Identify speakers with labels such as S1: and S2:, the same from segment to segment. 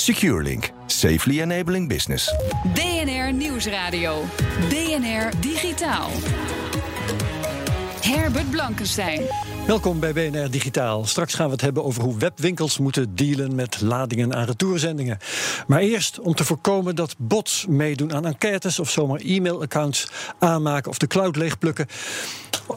S1: SecureLink, safely enabling business.
S2: BNR Nieuwsradio. BNR Digitaal. Herbert Blankenstein.
S3: Welkom bij BNR Digitaal. Straks gaan we het hebben over hoe webwinkels moeten dealen met ladingen aan retourzendingen. Maar eerst om te voorkomen dat bots meedoen aan enquêtes of zomaar e-mailaccounts aanmaken of de cloud leegplukken.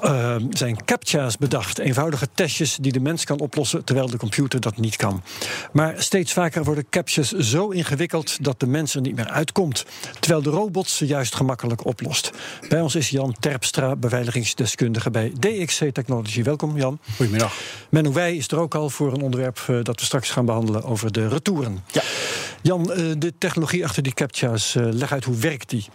S3: Uh, zijn captcha's bedacht. Eenvoudige testjes die de mens kan oplossen terwijl de computer dat niet kan. Maar steeds vaker worden captcha's zo ingewikkeld dat de mens er niet meer uitkomt. Terwijl de robot ze juist gemakkelijk oplost. Bij ons is Jan Terpstra, beveiligingsdeskundige bij DXC Technology. Welkom Jan.
S4: Goedemiddag.
S3: Menno Wij is er ook al voor een onderwerp uh, dat we straks gaan behandelen over de retouren.
S4: Ja.
S3: Jan, uh, de technologie achter die captcha's, uh, leg uit hoe werkt die?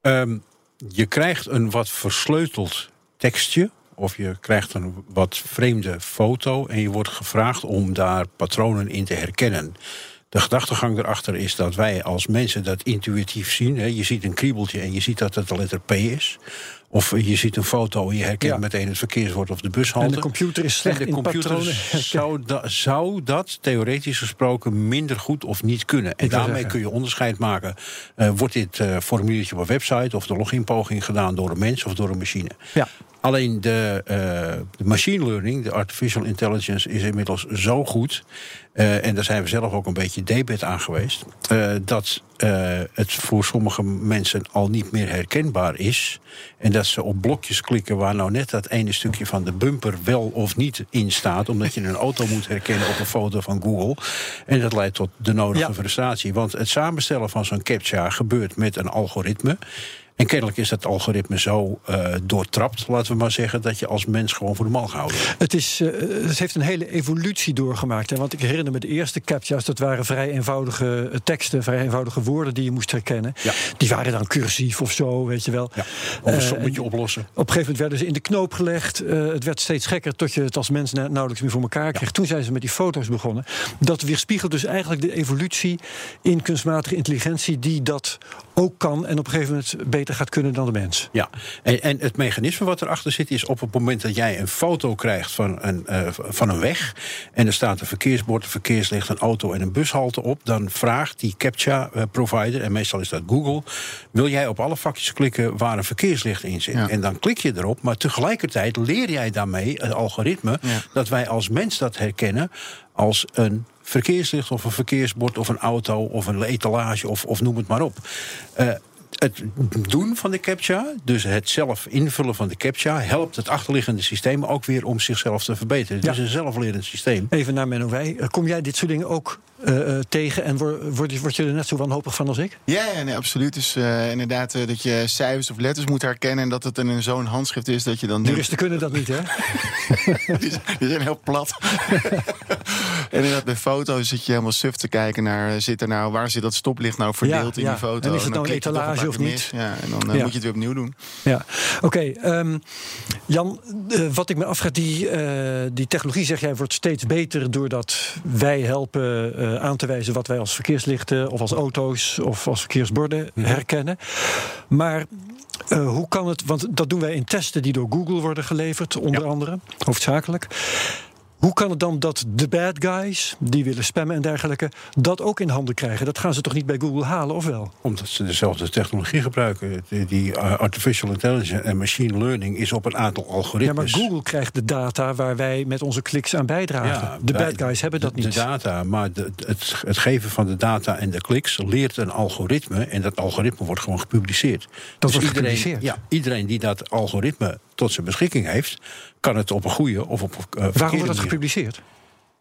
S4: Um, je krijgt een wat versleuteld tekstje. Of je krijgt een wat vreemde foto en je wordt gevraagd om daar patronen in te herkennen. De gedachtegang erachter is dat wij als mensen dat intuïtief zien. Hè. Je ziet een kriebeltje en je ziet dat het de letter P is. Of je ziet een foto en je herkent ja. meteen het verkeerswoord of de bushalte.
S3: En de computer is slecht
S4: en de computer. Zou, da, zou, dat theoretisch gesproken minder goed of niet kunnen? En daarmee
S3: zeggen.
S4: kun je onderscheid maken. Uh, wordt dit uh, formuliertje op een website of de loginpoging gedaan door een mens of door een machine?
S3: Ja.
S4: Alleen de, uh, de, machine learning, de artificial intelligence, is inmiddels zo goed. Uh, en daar zijn we zelf ook een beetje debet aan geweest. Uh, dat het voor sommige mensen al niet meer herkenbaar is. En dat ze op blokjes klikken waar nou net dat ene stukje van de bumper wel of niet in staat. Omdat je een auto moet herkennen op een foto van Google. En dat leidt tot de nodige ja. frustratie. Want het samenstellen van zo'n captcha gebeurt met een algoritme. En kennelijk is dat algoritme zo uh, doortrapt, laten we maar zeggen, dat je als mens gewoon voor de mal gehouden wordt.
S3: Het, is, uh, het heeft een hele evolutie doorgemaakt. Hè? Want ik herinner me de eerste captcha's, dat waren vrij eenvoudige teksten, vrij eenvoudige woorden die je moest herkennen.
S4: Ja.
S3: Die waren dan cursief of zo, weet je wel.
S4: Ja. Of een sommetje uh, oplossen.
S3: Op een gegeven moment werden ze in de knoop gelegd. Het werd steeds gekker tot je het als mens nauwelijks meer voor elkaar kreeg. Ja. Toen zijn ze met die foto's begonnen. Dat weerspiegelt dus eigenlijk de evolutie in kunstmatige intelligentie, die dat ook kan en op een gegeven moment beter gaat kunnen dan de mens.
S4: Ja, en, en het mechanisme wat erachter zit is op het moment dat jij een foto krijgt van een, uh, van een weg en er staat een verkeersbord, een verkeerslicht, een auto en een bushalte op, dan vraagt die captcha-provider, en meestal is dat Google, wil jij op alle vakjes klikken waar een verkeerslicht in zit? Ja. En dan klik je erop, maar tegelijkertijd leer jij daarmee het algoritme ja. dat wij als mens dat herkennen als een verkeerslicht of een verkeersbord of een auto of een etalage of, of noem het maar op. Het doen van de captcha, dus het zelf invullen van de captcha, helpt het achterliggende systeem ook weer om zichzelf te verbeteren. Het
S3: Ja.
S4: is een zelflerend systeem.
S3: Even naar Menno Wij. Kom jij dit soort dingen ook uh, tegen en word, word, word, je er net zo wanhopig van als ik?
S5: Ja, ja nee, absoluut. Dus uh, inderdaad uh, dat je cijfers of letters moet herkennen en dat het in zo'n handschrift is dat je dan.
S3: Juristen kunnen dat niet, hè?
S5: die, zijn, die, zijn, heel plat. en inderdaad, bij foto's zit je helemaal suf te kijken naar zit er nou, waar zit dat stoplicht nou verdeeld
S3: ja,
S5: in
S3: ja.
S5: die foto.
S3: En is het nou een etalage of niet?
S5: Mis. Ja, en dan ja. moet je het weer opnieuw doen.
S3: Ja, oké. Okay, um, Jan, uh, wat ik me afvraag, die, uh, die technologie, zeg jij, wordt steeds beter doordat wij helpen uh, aan te wijzen wat wij als verkeerslichten of als auto's of als verkeersborden
S4: Mhm.
S3: herkennen. Maar uh, hoe kan het, want dat doen wij in testen die door Google worden geleverd, onder
S4: Ja.
S3: andere, hoofdzakelijk. Hoe kan het dan dat de bad guys, die willen spammen en dergelijke, dat ook in handen krijgen? Dat gaan ze toch niet bij Google halen, of wel?
S4: Omdat ze dezelfde technologie gebruiken. Die, uh, artificial intelligence en machine learning is op een aantal
S3: Ja,
S4: algoritmes.
S3: maar Google krijgt de data waar wij met onze kliks aan bijdragen.
S4: Ja,
S3: de bad guys hebben dat
S4: de,
S3: niet.
S4: De data, maar de, het, het geven van de data en de kliks leert een algoritme. En dat algoritme wordt gewoon gepubliceerd.
S3: Dat
S4: Dus
S3: wordt
S4: iedereen,
S3: gepubliceerd?
S4: Ja, iedereen die dat algoritme tot zijn beschikking heeft, kan het op een goede of op een uh,
S3: Waarom wordt dat gepubliceerd?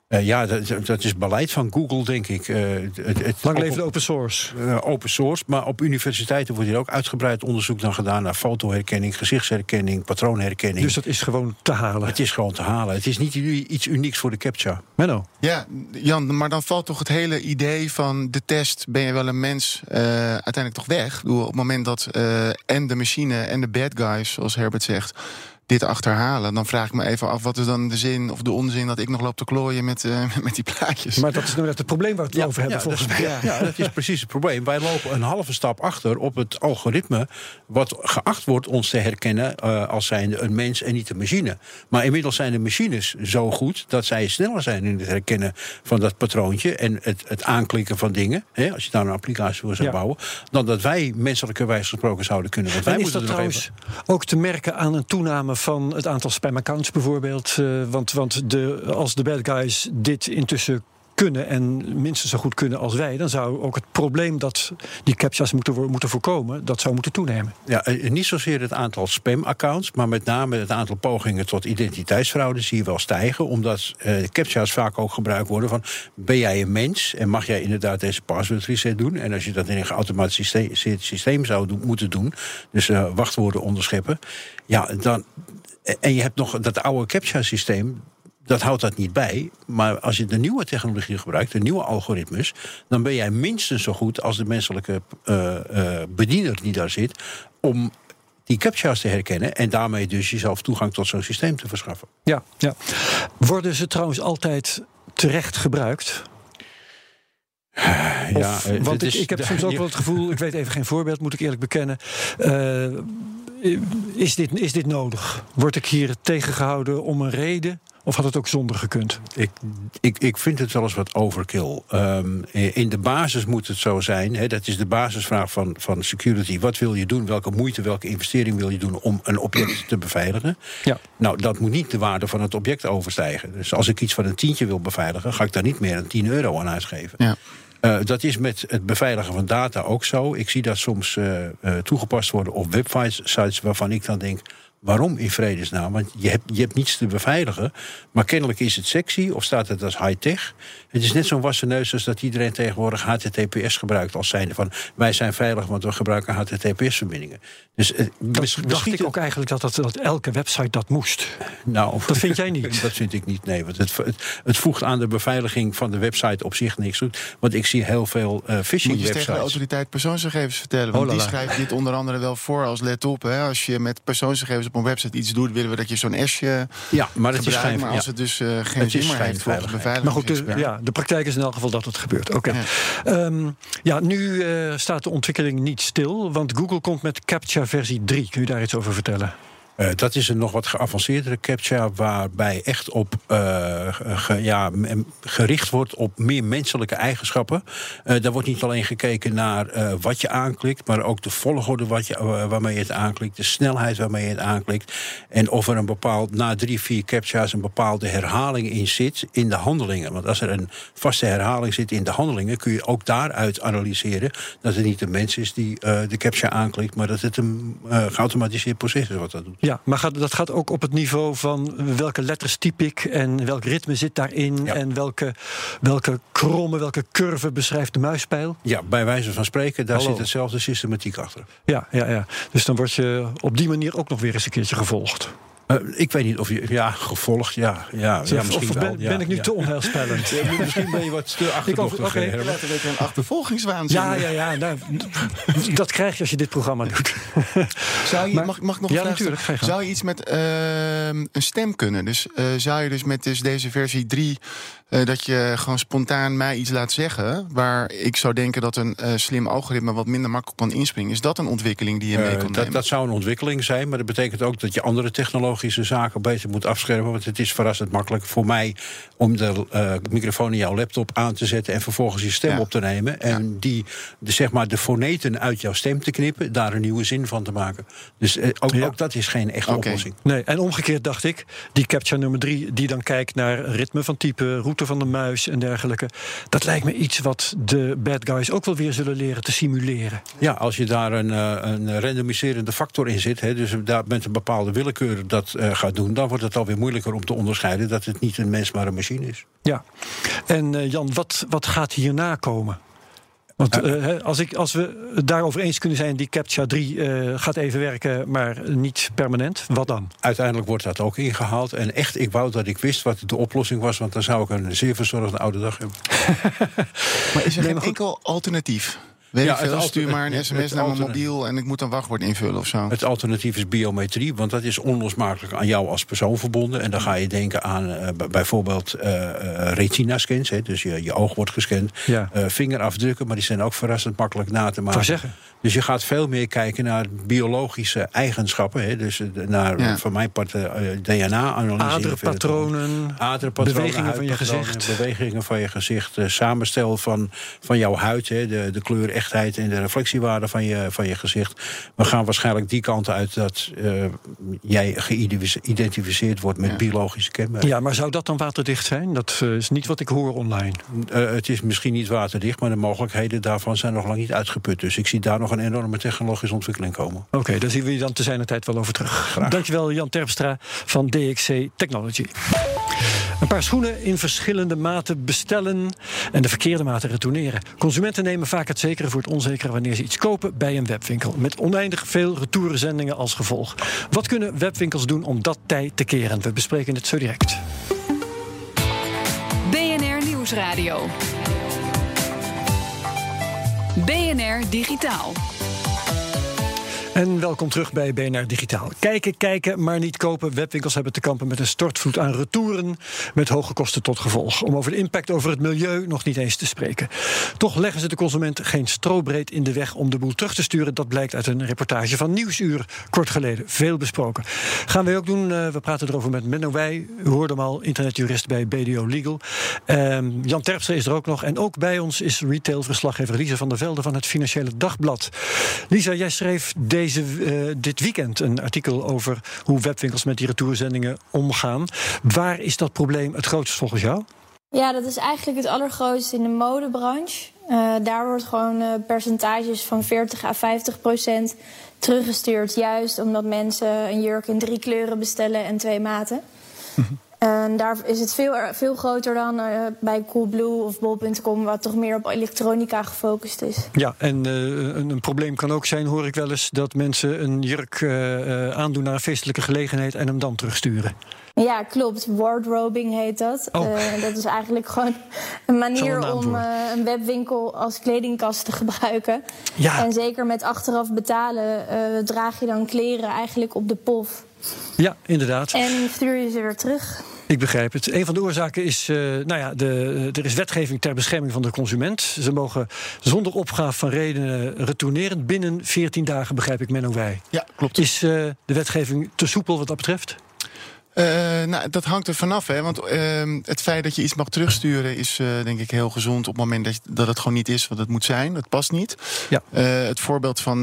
S4: Eh, ja, dat, dat is beleid van Google, denk ik. Eh, het, het,
S3: Lang leven open source.
S4: eh, open source. Maar op universiteiten wordt hier ook uitgebreid onderzoek dan gedaan naar fotoherkenning, gezichtsherkenning, patroonherkenning.
S3: Dus dat is gewoon te halen.
S4: het is gewoon te halen. Het is niet iets unieks voor de CAPTCHA.
S3: Menno.
S5: Ja, Jan, maar dan valt toch het hele idee van de test: ben je wel een mens? eh, uiteindelijk toch weg. Bedoel, op het moment dat eh, en de machine en de bad guys, zoals Herbert zegt, dit achterhalen, dan vraag ik me even af: wat is dan de zin of de onzin dat ik nog loop te klooien met, eh, met die plaatjes?
S3: Maar dat is nou net het probleem waar we het over hebben,
S4: ja,
S3: volgens mij.
S4: ja, dat is precies het probleem. Wij lopen een halve stap achter op het algoritme... wat geacht wordt ons te herkennen eh, als zijnde een mens en niet een machine. Maar inmiddels zijn de machines zo goed... dat zij sneller zijn in het herkennen van dat patroontje... en het, het aanklikken van dingen, hè, als je daar een applicatie voor zou
S3: Ja.
S4: bouwen... dan dat wij menselijkerwijs gesproken zouden kunnen. Want wij
S3: En is
S4: moeten
S3: dat trouwens
S4: even-
S3: ook te merken aan een toename van het aantal spamaccounts bijvoorbeeld? Eh, want want de, als de bad guys dit intussen kunnen en minstens zo goed kunnen als wij... dan zou ook het probleem dat die captcha's moeten, moeten voorkomen... dat zou moeten toenemen.
S4: Ja, eh, niet zozeer het aantal spam-accounts, maar met name het aantal pogingen tot identiteitsfraude zie je wel stijgen. Omdat eh captcha's vaak ook gebruikt worden van: ben jij een mens en mag jij inderdaad deze password reset doen? En als je dat in een geautomatisch systeem, zou moeten doen, dus eh, wachtwoorden onderscheppen, ja, dan. En je hebt nog dat oude captcha-systeem. Dat houdt dat niet bij. Maar als je de nieuwe technologie gebruikt, de nieuwe algoritmes, dan ben jij minstens zo goed als de menselijke eh, eh, bediener die daar zit. om die captcha's te herkennen. en daarmee dus jezelf toegang tot zo'n systeem te verschaffen.
S3: Ja, ja. Worden ze trouwens altijd terecht gebruikt?
S4: Ja,
S3: Of-
S4: eh,
S3: want ik,
S4: is-
S3: ik heb soms ook wel het gevoel, ik weet even geen voorbeeld, moet ik eerlijk bekennen. Is, dit, is dit nodig? Word ik hier tegengehouden om een reden? Of had het ook zonder gekund?
S4: Ik, ik, ik vind het wel eens wat overkill. Ehm, in de basis moet het zo zijn. Hè, dat is de basisvraag van, van security. Wat wil je doen? Welke moeite, welke investering wil je doen om een object te beveiligen?
S3: Ja.
S4: Nou, dat moet niet de waarde van het object overstijgen. Dus als ik iets van een tientje wil beveiligen, ga ik daar niet meer een 10 euro aan uitgeven.
S5: Ja.
S4: Eh, dat is met het beveiligen van data ook zo. Ik zie dat soms eh, eh, toegepast worden op websites waarvan ik dan denk. Waarom in vredesnaam? Want je hebt, je hebt niets te beveiligen. Maar kennelijk is het sexy of staat het als high-tech. Het is net zo'n wassen neus als dat iedereen tegenwoordig HTTPS gebruikt als zijnde van wij zijn veilig, want we gebruiken HTTPS-verbindingen. Dus eh,
S3: Dat
S4: mis-
S3: dacht
S4: misschien-
S3: ik ook eigenlijk dat, dat, dat elke website dat moest.
S4: nou,
S3: Dat vind jij niet?
S4: Dat vind ik niet, nee. Want het, het, het voegt aan de beveiliging van de website op zich niks toe. Want ik zie heel veel eh
S5: Moet je tegen de
S4: phishing-websites.
S5: autoriteit persoonsgegevens vertellen. Want
S3: Oh,
S5: die schrijft dit onder andere wel voor als let op. Hè, als je met persoonsgegevens op een website iets doet, willen we dat je zo'n S'je
S4: Ja, maar het is ja.
S5: als het dus eh, geen
S4: Het
S5: zin meer heeft volgens de
S4: schijnveiligheid.
S3: Maar goed, ja, de praktijk is in elk geval dat het gebeurt. Oké.
S5: Ja.
S3: Ehm, ja, nu eh, staat de ontwikkeling niet stil, want Google komt met CAPTCHA versie 3. Kun je daar iets over vertellen?
S4: Eh, dat is een nog wat geavanceerdere captcha, waarbij echt op eh, ja, gericht wordt op meer menselijke eigenschappen. Eh, daar wordt niet alleen gekeken naar wat je aanklikt, maar ook de volgorde wat je, waarmee je het aanklikt, de snelheid waarmee je het aanklikt. En of er een bepaald, na drie, vier captcha's, een bepaalde herhaling in zit in de handelingen. Want als er een vaste herhaling zit in de handelingen, kun je ook daaruit analyseren dat het niet een mens is die de captcha aanklikt, maar dat het een geautomatiseerd proces is wat dat doet.
S3: Ja, maar gaat, dat gaat ook op het niveau van welke letters typ ik en welk ritme zit daarin
S4: Ja.
S3: en welke, welke kromme, welke curve beschrijft de muispijl.
S4: Ja, bij wijze van spreken, daar
S3: Hallo.
S4: zit hetzelfde systematiek achter.
S3: Ja, ja, ja. Dus dan word je op die manier ook nog weer eens een keertje gevolgd.
S4: Eh, ik weet niet of je... Ja, gevolgd, ja. ja, ja
S3: of
S4: misschien
S3: ben,
S4: wel. ja,
S3: ben ik nu
S4: ja.
S3: te onheilspellend?
S4: Ja, misschien ben je wat te achterdochtig,
S3: oké.
S4: Herbert.
S5: Laten we een achtervolgingswaanzin.
S3: Ja, ja, ja. Nou, dat krijg je als je dit programma doet.
S5: Zou je,
S3: Maar-
S5: mag, mag ik nog
S3: Ja, natuurlijk.
S5: Zou je iets met ehm, een stem kunnen? Dus eh, zou je dus met dus deze versie 3... eh, dat je gewoon spontaan mij iets laat zeggen... waar ik zou denken dat een eh, slim algoritme wat minder makkelijk kan inspringen. Is dat een ontwikkeling die je mee kan
S4: dat,
S5: nemen?
S4: dat zou een ontwikkeling zijn, maar dat betekent ook dat je andere technologische zaken beter moet afschermen. Want het is verrassend makkelijk voor mij om de eh, microfoon in jouw laptop aan te zetten en vervolgens je stem
S5: Ja.
S4: op te nemen. En die, de, zeg maar, de foneten uit jouw stem te knippen, daar een nieuwe zin van te maken. Dus eh, ook,
S3: Ja.
S4: ook dat is geen echte oplossing.
S3: Nee, en omgekeerd dacht ik, die captcha nummer drie, die dan kijkt naar ritme van type, route van de muis en dergelijke. Dat lijkt me iets wat de bad guys ook wel weer zullen leren te simuleren.
S4: Ja, als je daar een, eh, een randomiserende factor in zit, hè, dus daar met een bepaalde willekeur dat dat eh, gaat doen, dan wordt het alweer moeilijker om te onderscheiden dat het niet een mens, maar een machine is.
S3: Ja, en eh, Jan, wat, wat gaat hierna komen? Want uh, hè, als, ik, als we het daarover eens kunnen zijn, die CAPTCHA 3 uh, gaat even werken, maar niet permanent, wat dan?
S4: Uiteindelijk wordt dat ook ingehaald. En echt, ik wou dat ik wist wat de oplossing was, want dan zou ik een zeer verzorgde oude dag hebben.
S5: maar is er geen enkel alternatief? Weet ja, ik veel, stuur maar een sms naar mijn mobiel en ik moet een wachtwoord invullen of zo.
S4: Het alternatief is biometrie, want dat is onlosmakelijk aan jou als persoon verbonden. En dan ga je denken aan uh, bijvoorbeeld uh, retina-scans, dus je, je oog wordt gescand. Ja. Uh, vingerafdrukken, maar die zijn ook verrassend makkelijk na te maken.
S3: Zeggen.
S4: Dus je gaat veel meer kijken naar biologische eigenschappen. Hè, dus naar, ja. van mijn part, DNA-analyse.
S3: Aderpatronen,
S4: Aderpatronen,
S3: bewegingen van je gezicht.
S4: Bewegingen van je gezicht, samenstel van, van jouw huid, hè, de, de kleur echt en de reflectiewaarde van je, van je gezicht. We gaan waarschijnlijk die kant uit dat uh, jij geïdentificeerd wordt met ja. biologische kenmerken.
S3: Ja, maar zou dat dan waterdicht zijn? Dat uh, is niet wat ik hoor online.
S4: Uh, het is misschien niet waterdicht, maar de mogelijkheden daarvan zijn nog lang niet uitgeput. Dus ik zie daar nog een enorme technologische ontwikkeling komen.
S3: Oké, okay, daar zien we je dan te zijn de tijd wel over terug.
S4: Graag.
S3: Dankjewel Jan Terpstra van DXC Technology. Een paar schoenen in verschillende maten bestellen en de verkeerde maten retourneren. Consumenten nemen vaak het zekere voor het onzekere wanneer ze iets kopen bij een webwinkel. Met oneindig veel retourzendingen als gevolg. Wat kunnen webwinkels doen om dat tijd te keren? We bespreken het zo direct.
S2: BNR Nieuwsradio. BNR Digitaal.
S3: En welkom terug bij BNR Digitaal. Kijken, kijken, maar niet kopen. Webwinkels hebben te kampen met een stortvloed aan retouren... met hoge kosten tot gevolg. Om over de impact over het milieu nog niet eens te spreken. Toch leggen ze de consument geen strobreed in de weg om de boel terug te sturen. Dat blijkt uit een reportage van Nieuwsuur, kort geleden. Veel besproken. Gaan we ook doen. Uh, we praten erover met Menno Wij. U hoorde hem al, internetjurist bij BDO Legal. Um, Jan Terpstra is er ook nog. En ook bij ons is retailverslaggever Lisa van der Velde... van het Financiële Dagblad. Lisa, jij schreef deze deze, uh, dit weekend een artikel over hoe webwinkels met die retourzendingen omgaan. Waar is dat probleem het grootst volgens jou?
S6: Ja, dat is eigenlijk het allergrootste in de modebranche. Uh, daar wordt gewoon uh, percentages van 40 à 50 procent teruggestuurd. Juist omdat mensen een jurk in drie kleuren bestellen en twee maten. En daar is het veel, veel groter dan uh, bij Coolblue of Bol.com, wat toch meer op elektronica gefocust is.
S3: Ja, en uh, een, probleem kan ook zijn, hoor ik wel eens, dat mensen een jurk uh, aandoen naar een feestelijke gelegenheid en hem dan terugsturen.
S6: Ja, klopt. Wardrobing heet dat. Oh. dat is eigenlijk gewoon een manier een om een webwinkel als kledingkast te gebruiken.
S3: Ja.
S6: En zeker met achteraf betalen draag je dan kleren eigenlijk op de pof.
S3: Ja, inderdaad.
S6: En stuur je ze weer terug.
S3: Ik begrijp het. Een van de oorzaken is, uh, nou ja, de, er is wetgeving ter bescherming van de consument. Ze mogen zonder opgave van redenen retourneren binnen 14 dagen, begrijp ik, Menno Wij.
S5: Ja, klopt.
S3: Is uh, de wetgeving te soepel wat dat betreft?
S5: Uh, nou, dat hangt er vanaf. Hè? Want uh, het feit dat je iets mag terugsturen is uh, denk ik heel gezond op het moment dat, dat het gewoon niet is wat het moet zijn. Dat past niet.
S3: Ja.
S5: het voorbeeld van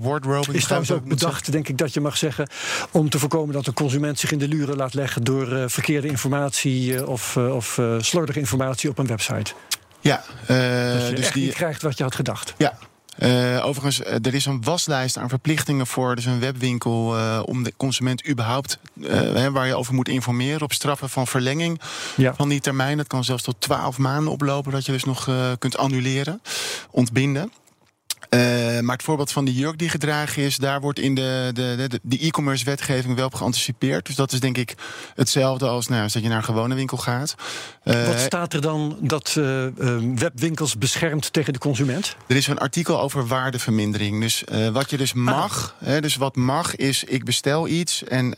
S5: wardrobe
S3: is trouwens ook bedacht, denk ik, dat je mag zeggen. om te voorkomen dat een consument zich in de luren laat leggen door verkeerde informatie of, of slordige informatie op een website.
S5: Ja,
S3: je dus echt die niet krijgt wat je had gedacht.
S5: Ja, uh, overigens, er is een waslijst aan verplichtingen voor dus een webwinkel uh, om de consument überhaupt uh, waar je over moet informeren op straffen van verlenging
S3: ja.
S5: van die termijn. Dat kan zelfs tot 12 maanden oplopen dat je dus nog kunt annuleren, ontbinden. Uh, maar het voorbeeld van die jurk die gedragen is, daar wordt in de, de, de, de e-commerce wetgeving wel op geanticipeerd. Dus dat is denk ik hetzelfde als, nou, als dat je naar een gewone winkel gaat.
S3: Uh, Wat staat er dan dat uh, webwinkels beschermt tegen de consument?
S5: Er is een artikel over waardevermindering. Dus wat je dus mag, ah. hè, dus wat mag is, ik bestel iets en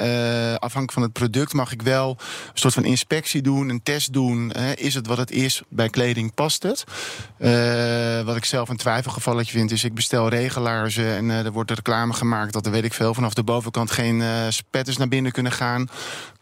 S5: afhankelijk van het product mag ik wel een soort van inspectie doen, een test doen. is het wat het is? Bij kleding past het. wat ik zelf een twijfelgevalletje vind is ik bestel regelaarzen en uh, er wordt reclame gemaakt dat er weet ik veel vanaf de bovenkant geen uh, spetters naar binnen kunnen gaan.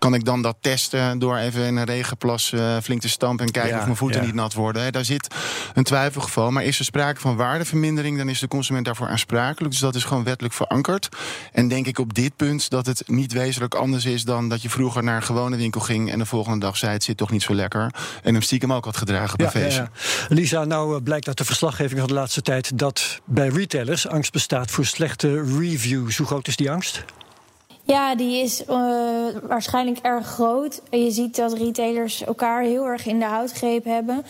S5: Kan ik dan dat testen door even in een regenplas uh, flink te stampen en kijken
S3: ja,
S5: of mijn voeten
S3: ja.
S5: niet nat worden? He, daar zit een twijfelgeval. Maar is er sprake van waardevermindering, dan is de consument daarvoor aansprakelijk. Dus dat is gewoon wettelijk verankerd. En denk ik op dit punt dat het niet wezenlijk anders is dan dat je vroeger naar een gewone winkel ging en de volgende dag zei het zit toch niet zo lekker. En hem stiekem ook had gedragen bij
S3: Ja, ja,
S5: feestje.
S3: ja. Lisa, nou eh, blijkt uit de verslaggeving van de laatste tijd dat bij retailers angst bestaat voor slechte reviews. Hoe groot is die angst?
S6: Ja, die is uh, waarschijnlijk erg groot. Je ziet dat retailers elkaar heel erg in de houtgreep hebben.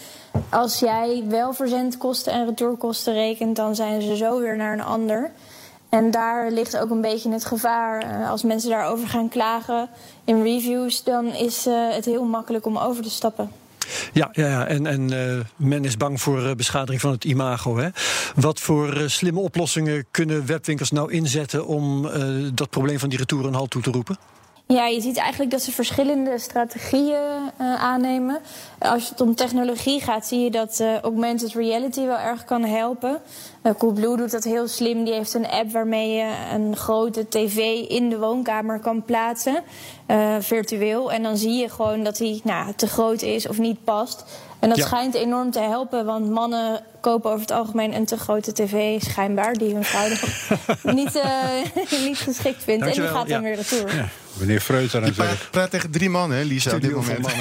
S6: Als jij wel verzendkosten en retourkosten rekent, dan zijn ze zo weer naar een ander. En daar ligt ook een beetje het gevaar. Uh, als mensen daarover gaan klagen in reviews, dan is uh, het heel makkelijk om over te stappen.
S3: Ja, ja, ja. en, en uh, men is bang voor uh, beschadiging van het imago. Hè? Wat voor uh, slimme oplossingen kunnen webwinkels nou inzetten om dat probleem van die retour een halt toe te roepen?
S6: Ja, je ziet eigenlijk dat ze verschillende strategieën aannemen. Als het om technologie gaat, zie je dat uh, augmented reality wel erg kan helpen. Uh, Coolblue doet dat heel slim. Die heeft een app waarmee je een grote tv in de woonkamer kan plaatsen, virtueel. En dan zie je gewoon dat die nou, te groot is of niet past. En dat ja. schijnt enorm te helpen, want mannen kopen over het algemeen een te grote tv, schijnbaar, die hun vrouw niet, niet geschikt vindt.
S4: Dankjewel,
S6: en die gaat dan
S4: ja.
S6: weer retour.
S4: Ja. Meneer Freuter natuurlijk.
S5: praat, praat tegen drie mannen, hè, Lisa, op dit moment.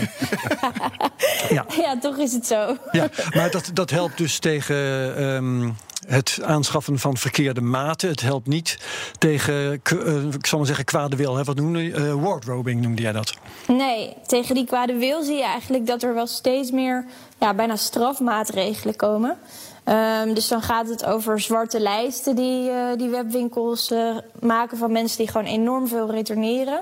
S3: Ja.
S6: ja, toch is het zo.
S3: Ja, maar dat, dat helpt dus tegen um, het aanschaffen van verkeerde maten. Het helpt niet tegen, uh, ik zal maar zeggen, kwade wil. Hè? Wat noemde je? Uh, wardrobing noemde jij dat?
S6: Nee, tegen die kwade wil zie je eigenlijk dat er wel steeds meer ja, bijna strafmaatregelen komen. Um, dus dan gaat het over zwarte lijsten die, uh, die webwinkels uh, maken van mensen die gewoon enorm veel retourneren.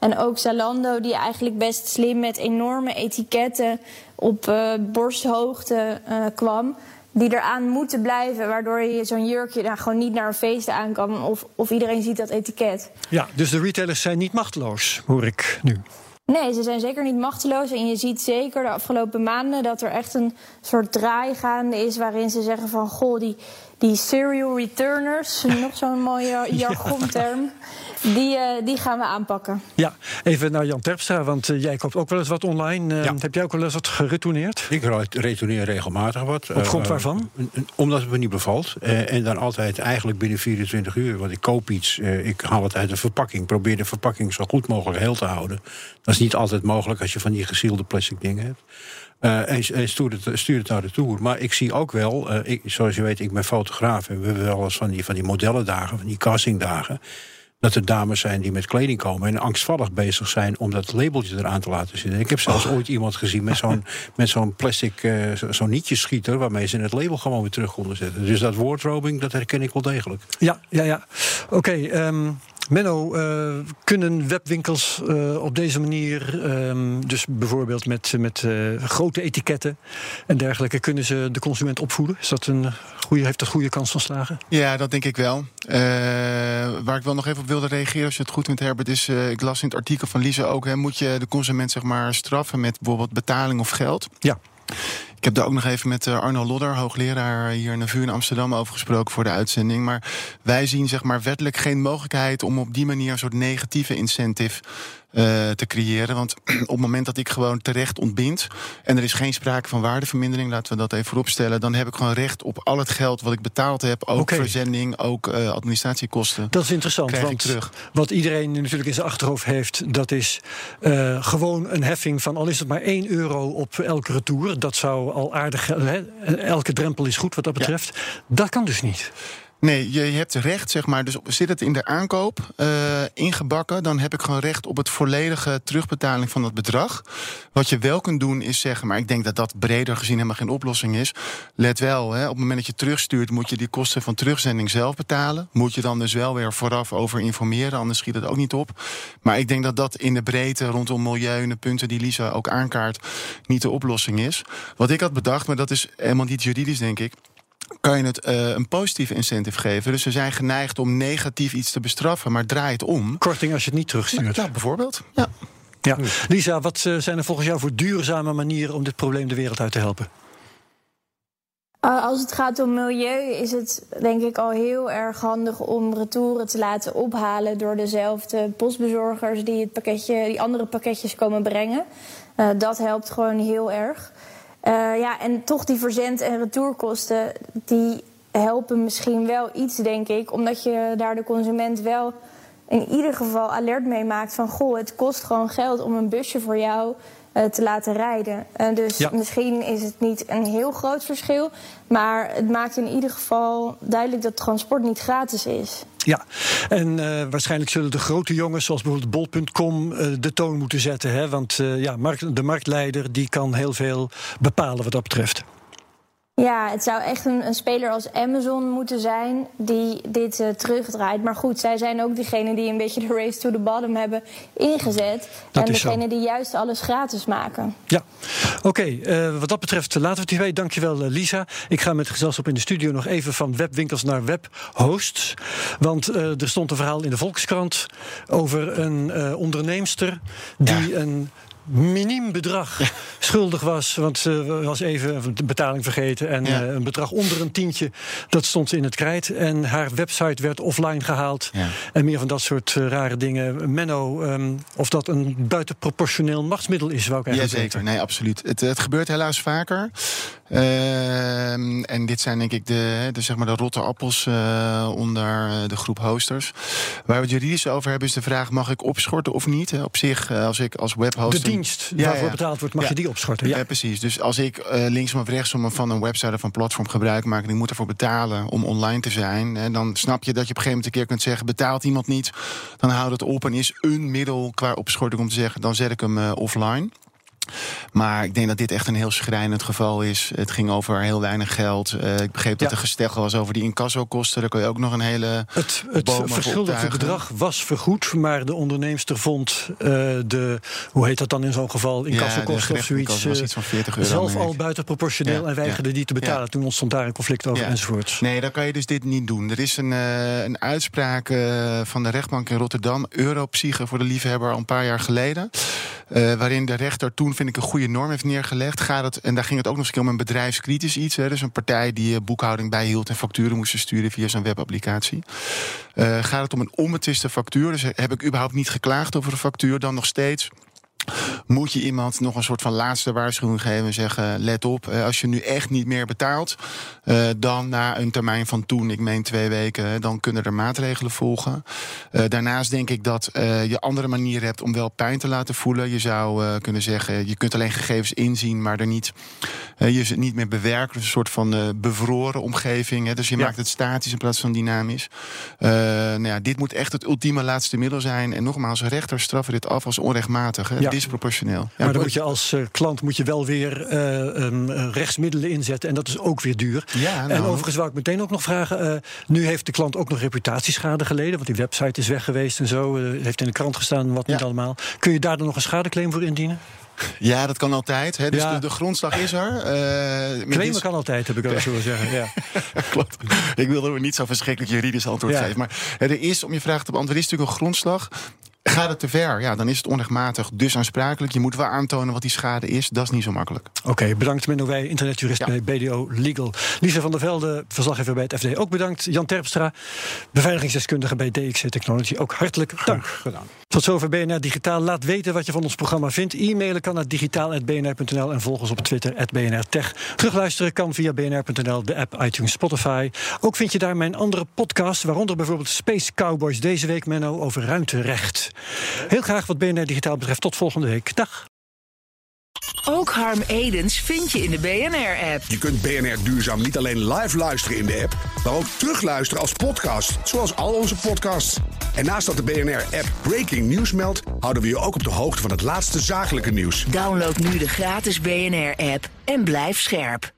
S6: En ook Zalando, die eigenlijk best slim met enorme etiketten op uh, borsthoogte kwam. Die eraan moeten blijven, waardoor je zo'n jurkje dan gewoon niet naar een feest aan kan. Of, of iedereen ziet dat etiket.
S3: Ja, dus de retailers zijn niet machteloos, hoor ik nu.
S6: Nee, ze zijn zeker niet machteloos. En je ziet zeker de afgelopen maanden dat er echt een soort draai gaande is waarin ze zeggen van goh, die, die serial returners, nog zo'n mooie jargonterm, die, uh, die gaan we aanpakken.
S3: Ja, even naar Jan Terpstra, want uh, jij koopt ook wel eens wat online. Uh,
S4: Ja.
S3: Heb jij ook wel eens wat geretourneerd?
S4: Ik re- retourneer regelmatig wat.
S3: Op grond
S4: Eh,
S3: waarvan?
S4: eh, omdat het me niet bevalt. Eh, en dan altijd eigenlijk binnen 24 uur. Want ik koop iets, eh, ik haal het uit de verpakking. Probeer de verpakking zo goed mogelijk heel te houden. Dat is niet altijd mogelijk als je van die gesielde plastic dingen hebt. Eh, en en stuur, het, stuur het naar de tour. Maar ik zie ook wel, eh, ik, zoals je weet, ik ben fotograaf. En we hebben wel eens van die, van die modellendagen, van die castingdagen. Dat er dames zijn die met kleding komen en angstvallig bezig zijn om dat labeltje eraan te laten zitten. Ik heb zelfs ooit iemand gezien met zo'n met zo'n plastic, zo- zo'n nietjeschieter, waarmee ze het label gewoon weer terug konden zetten. Dus dat wardrobing, dat herken ik wel degelijk.
S3: Ja, ja, ja. Oké, ehm, Menno, eh, kunnen webwinkels eh, op deze manier, ehm, dus bijvoorbeeld met, met eh, grote etiketten en dergelijke, kunnen ze de consument opvoeden? Is dat een goede, heeft dat goede kans van slagen?
S5: Ja, dat denk ik wel. Waar ik wel nog even op wilde reageren, als je het goed vindt, Herbert, is. ik las in het artikel van Lisa ook. Hè, moet je de consument zeg maar straffen met bijvoorbeeld betaling of geld?
S3: Ja.
S5: Ik heb daar ook nog even met eh, Arno Lodder, hoogleraar hier in de VU in Amsterdam, over gesproken voor de uitzending. Maar wij zien zeg maar wettelijk geen mogelijkheid om op die manier een soort negatieve incentive eh, te creëren. Want op het moment dat ik gewoon terecht ontbind en er is geen sprake van waardevermindering, laten we dat even vooropstellen, dan heb ik gewoon recht op al het geld wat ik betaald heb, ook verzending, ook eh, administratiekosten.
S3: Dat is interessant,
S5: Krijg ik
S3: want
S5: terug.
S3: wat iedereen natuurlijk in zijn achterhoofd heeft, dat is eh, gewoon een heffing van al is het maar 1 euro op elke retour. Dat zou al aardig, hè? elke drempel is goed wat dat betreft. Dat kan dus niet.
S5: Nee, je, hebt recht, zeg maar. Dus zit het in de aankoop eh, ingebakken, dan heb ik gewoon recht op het volledige terugbetaling van dat bedrag. Wat je wel kunt doen is zeggen, maar ik denk dat dat breder gezien helemaal geen oplossing is. Let wel, hè, op het moment dat je terugstuurt, moet je die kosten van terugzending zelf betalen. Moet je dan dus wel weer vooraf over informeren, anders schiet het ook niet op. Maar ik denk dat dat in de breedte rondom milieu en de punten die Lisa ook aankaart, niet de oplossing is. Wat ik had bedacht, maar dat is helemaal niet juridisch, denk ik kan je het eh, een positieve incentive geven. Dus ze zijn geneigd om negatief iets te bestraffen, maar draai het om.
S3: Korting als je het niet terugstuurt.
S5: Ja, bijvoorbeeld. Ja.
S3: Ja. Lisa, wat eh, zijn er volgens jou voor duurzame manieren om dit probleem de wereld uit te helpen?
S6: Uh, als het gaat om milieu is het denk ik al heel erg handig om retouren te laten ophalen door dezelfde postbezorgers die het pakketje, die andere pakketjes komen brengen. Uh, dat helpt gewoon heel erg. Uh, ja, en toch die verzend- en retourkosten, die helpen misschien wel iets, denk ik, omdat je daar de consument wel in ieder geval alert mee maakt van goh, het kost gewoon geld om een busje voor jou uh, te laten rijden. Uh, dus
S3: Ja.
S6: misschien is het niet een heel groot verschil, maar het maakt in ieder geval duidelijk dat transport niet gratis is.
S3: Ja, en uh, waarschijnlijk zullen de grote jongens, zoals bijvoorbeeld Bol.com, uh, de toon moeten zetten. Hè? Want uh, ja, markt, de marktleider die kan heel veel bepalen wat dat betreft.
S6: Ja, het zou echt een, een, speler als Amazon moeten zijn die dit uh, terugdraait. Maar goed, zij zijn ook degene die een beetje de race to the bottom hebben ingezet.
S3: Dat
S6: en degene
S3: zo.
S6: die juist alles gratis maken.
S3: Ja, oké. Okay, uh, wat dat betreft laten we het hierbij. Dankjewel, uh, Lisa. Ik ga met gezelschap in de studio nog even van webwinkels naar webhosts. Want er stond een verhaal in de Volkskrant over een onderneemster die ja. een miniem bedrag schuldig was. Want ze was even de betaling vergeten. En
S5: Ja.
S3: uh, een bedrag onder een tientje, dat stond in het krijt. En haar website werd offline gehaald.
S5: Ja.
S3: En meer van dat soort uh, rare dingen. Menno, um, of dat een buitenproportioneel machtsmiddel is, wou ik eigenlijk
S5: Jazeker,
S3: weten.
S5: nee, absoluut. Het, het gebeurt helaas vaker. Uh, en dit zijn denk ik de, de, zeg maar de rotte appels uh, onder de groep hosters. Waar we het juridisch over hebben is de vraag... mag ik opschorten of niet? Op zich, als ik als webhoster...
S3: Dienst waarvoor betaald wordt, mag je die opschorten?
S5: Ja, precies. Dus als ik uh, linksom of rechtsom van een website of een platform gebruik maak... en ik moet ervoor betalen om online te zijn... Hè, dan snap je dat je op een gegeven moment een keer kunt zeggen... betaalt iemand niet, dan houdt het op en is een middel qua opschorting om te zeggen... dan zet ik hem uh, offline. Maar ik denk dat dit echt een heel schrijnend geval is. Het ging over heel weinig geld. Uh, ik begreep dat er gesteggel was over die incassokosten. Daar kun je ook nog een hele
S3: Het, het verschuldigde bedrag was vergoed, maar de onderneemster vond uh, de, hoe heet dat dan in zo'n geval,
S5: Ja,
S3: incassokosten
S5: de
S3: of zoiets,
S5: was iets van 40 euro.
S3: zelf al buitenproportioneel
S5: Ja,
S3: en weigerde die te betalen. Toen ontstond daar een conflict over enzovoorts.
S5: Nee, dan kan je dus dit niet doen. Er is een, uh, een uitspraak van de rechtbank in Rotterdam, Europsyche voor de liefhebber, al een paar jaar geleden. Uh, waarin de rechter toen, vind ik, een goede norm heeft neergelegd. Gaat het, en daar ging het ook nog eens om een bedrijfskritisch iets. Hè, dus een partij die uh, boekhouding bijhield en facturen moest sturen via zijn webapplicatie. Uh, gaat het om een onbetwiste factuur? Dus heb ik überhaupt niet geklaagd over een factuur, dan nog steeds moet je iemand nog een soort van laatste waarschuwing geven en zeggen: let op, eh, als je nu echt niet meer betaalt, uh, dan na een termijn van toen, ik meen twee weken, dan kunnen er maatregelen volgen. Uh, daarnaast denk ik dat uh, je andere manieren hebt om wel pijn te laten voelen. Je zou kunnen zeggen: je kunt alleen gegevens inzien, maar er niet, je ze niet meer bewerken. Dus een soort van bevroren omgeving. Hè? Dus je
S3: Ja.
S5: maakt het statisch in plaats van dynamisch. nou ja, dit moet echt het ultieme laatste middel zijn. En nogmaals, rechters straffen dit af als onrechtmatig. Hè?
S3: Ja.
S5: Disproportioneel. Ja,
S3: maar dan moet je als uh, klant moet je wel weer uh, um, rechtsmiddelen inzetten. En dat is ook weer duur.
S5: Ja, nou.
S3: En overigens wou ik meteen ook nog vragen. Uh, nu heeft de klant ook nog reputatieschade geleden. Want die website is weg geweest en zo. heeft in de krant gestaan, wat niet allemaal. Kun je daar dan nog een schadeclaim voor indienen?
S5: Ja, dat kan altijd. Hè. Dus
S3: Ja.
S5: de, de grondslag is er. Uh,
S3: Claimen
S5: dit-
S3: kan altijd, heb ik eens horen zeggen. Ja.
S5: Klopt. Ik wilde er niet zo verschrikkelijk juridisch antwoord
S3: Ja.
S5: geven. Maar er is, om je vraag te beantwoorden, is natuurlijk een grondslag. Gaat het te ver? Ja, dan is het onrechtmatig, dus aansprakelijk. Je moet wel aantonen wat die schade is. Dat is niet zo makkelijk.
S3: Oké, bedankt Menno Wij, internetjurist
S5: Ja.
S3: bij BDO Legal. Lisa van der Velde, verslaggever bij het FD, ook bedankt. Jan Terpstra, beveiligingsdeskundige bij DXC Technology, ook hartelijk dank.
S4: gedaan.
S3: Tot zover BNR Digitaal. Laat weten wat je van ons programma vindt. E-mailen kan naar digitaal.bnr.nl en volg ons op Twitter, BNR Tech. Terugluisteren kan via bnr.nl, de app, iTunes, Spotify. Ook vind je daar mijn andere podcasts, waaronder bijvoorbeeld Space Cowboys deze week, Menno, over ruimterecht. Heel graag wat BNR Digitaal betreft. Tot volgende week. Dag.
S7: Ook Harm Edens vind je in de BNR-app.
S8: Je kunt BNR Duurzaam niet alleen live luisteren in de app, maar ook terugluisteren als podcast, zoals al onze podcasts. En naast dat de BNR-app Breaking News meldt, houden we je ook op de hoogte van het laatste zakelijke nieuws.
S7: Download nu de gratis BNR-app en blijf scherp.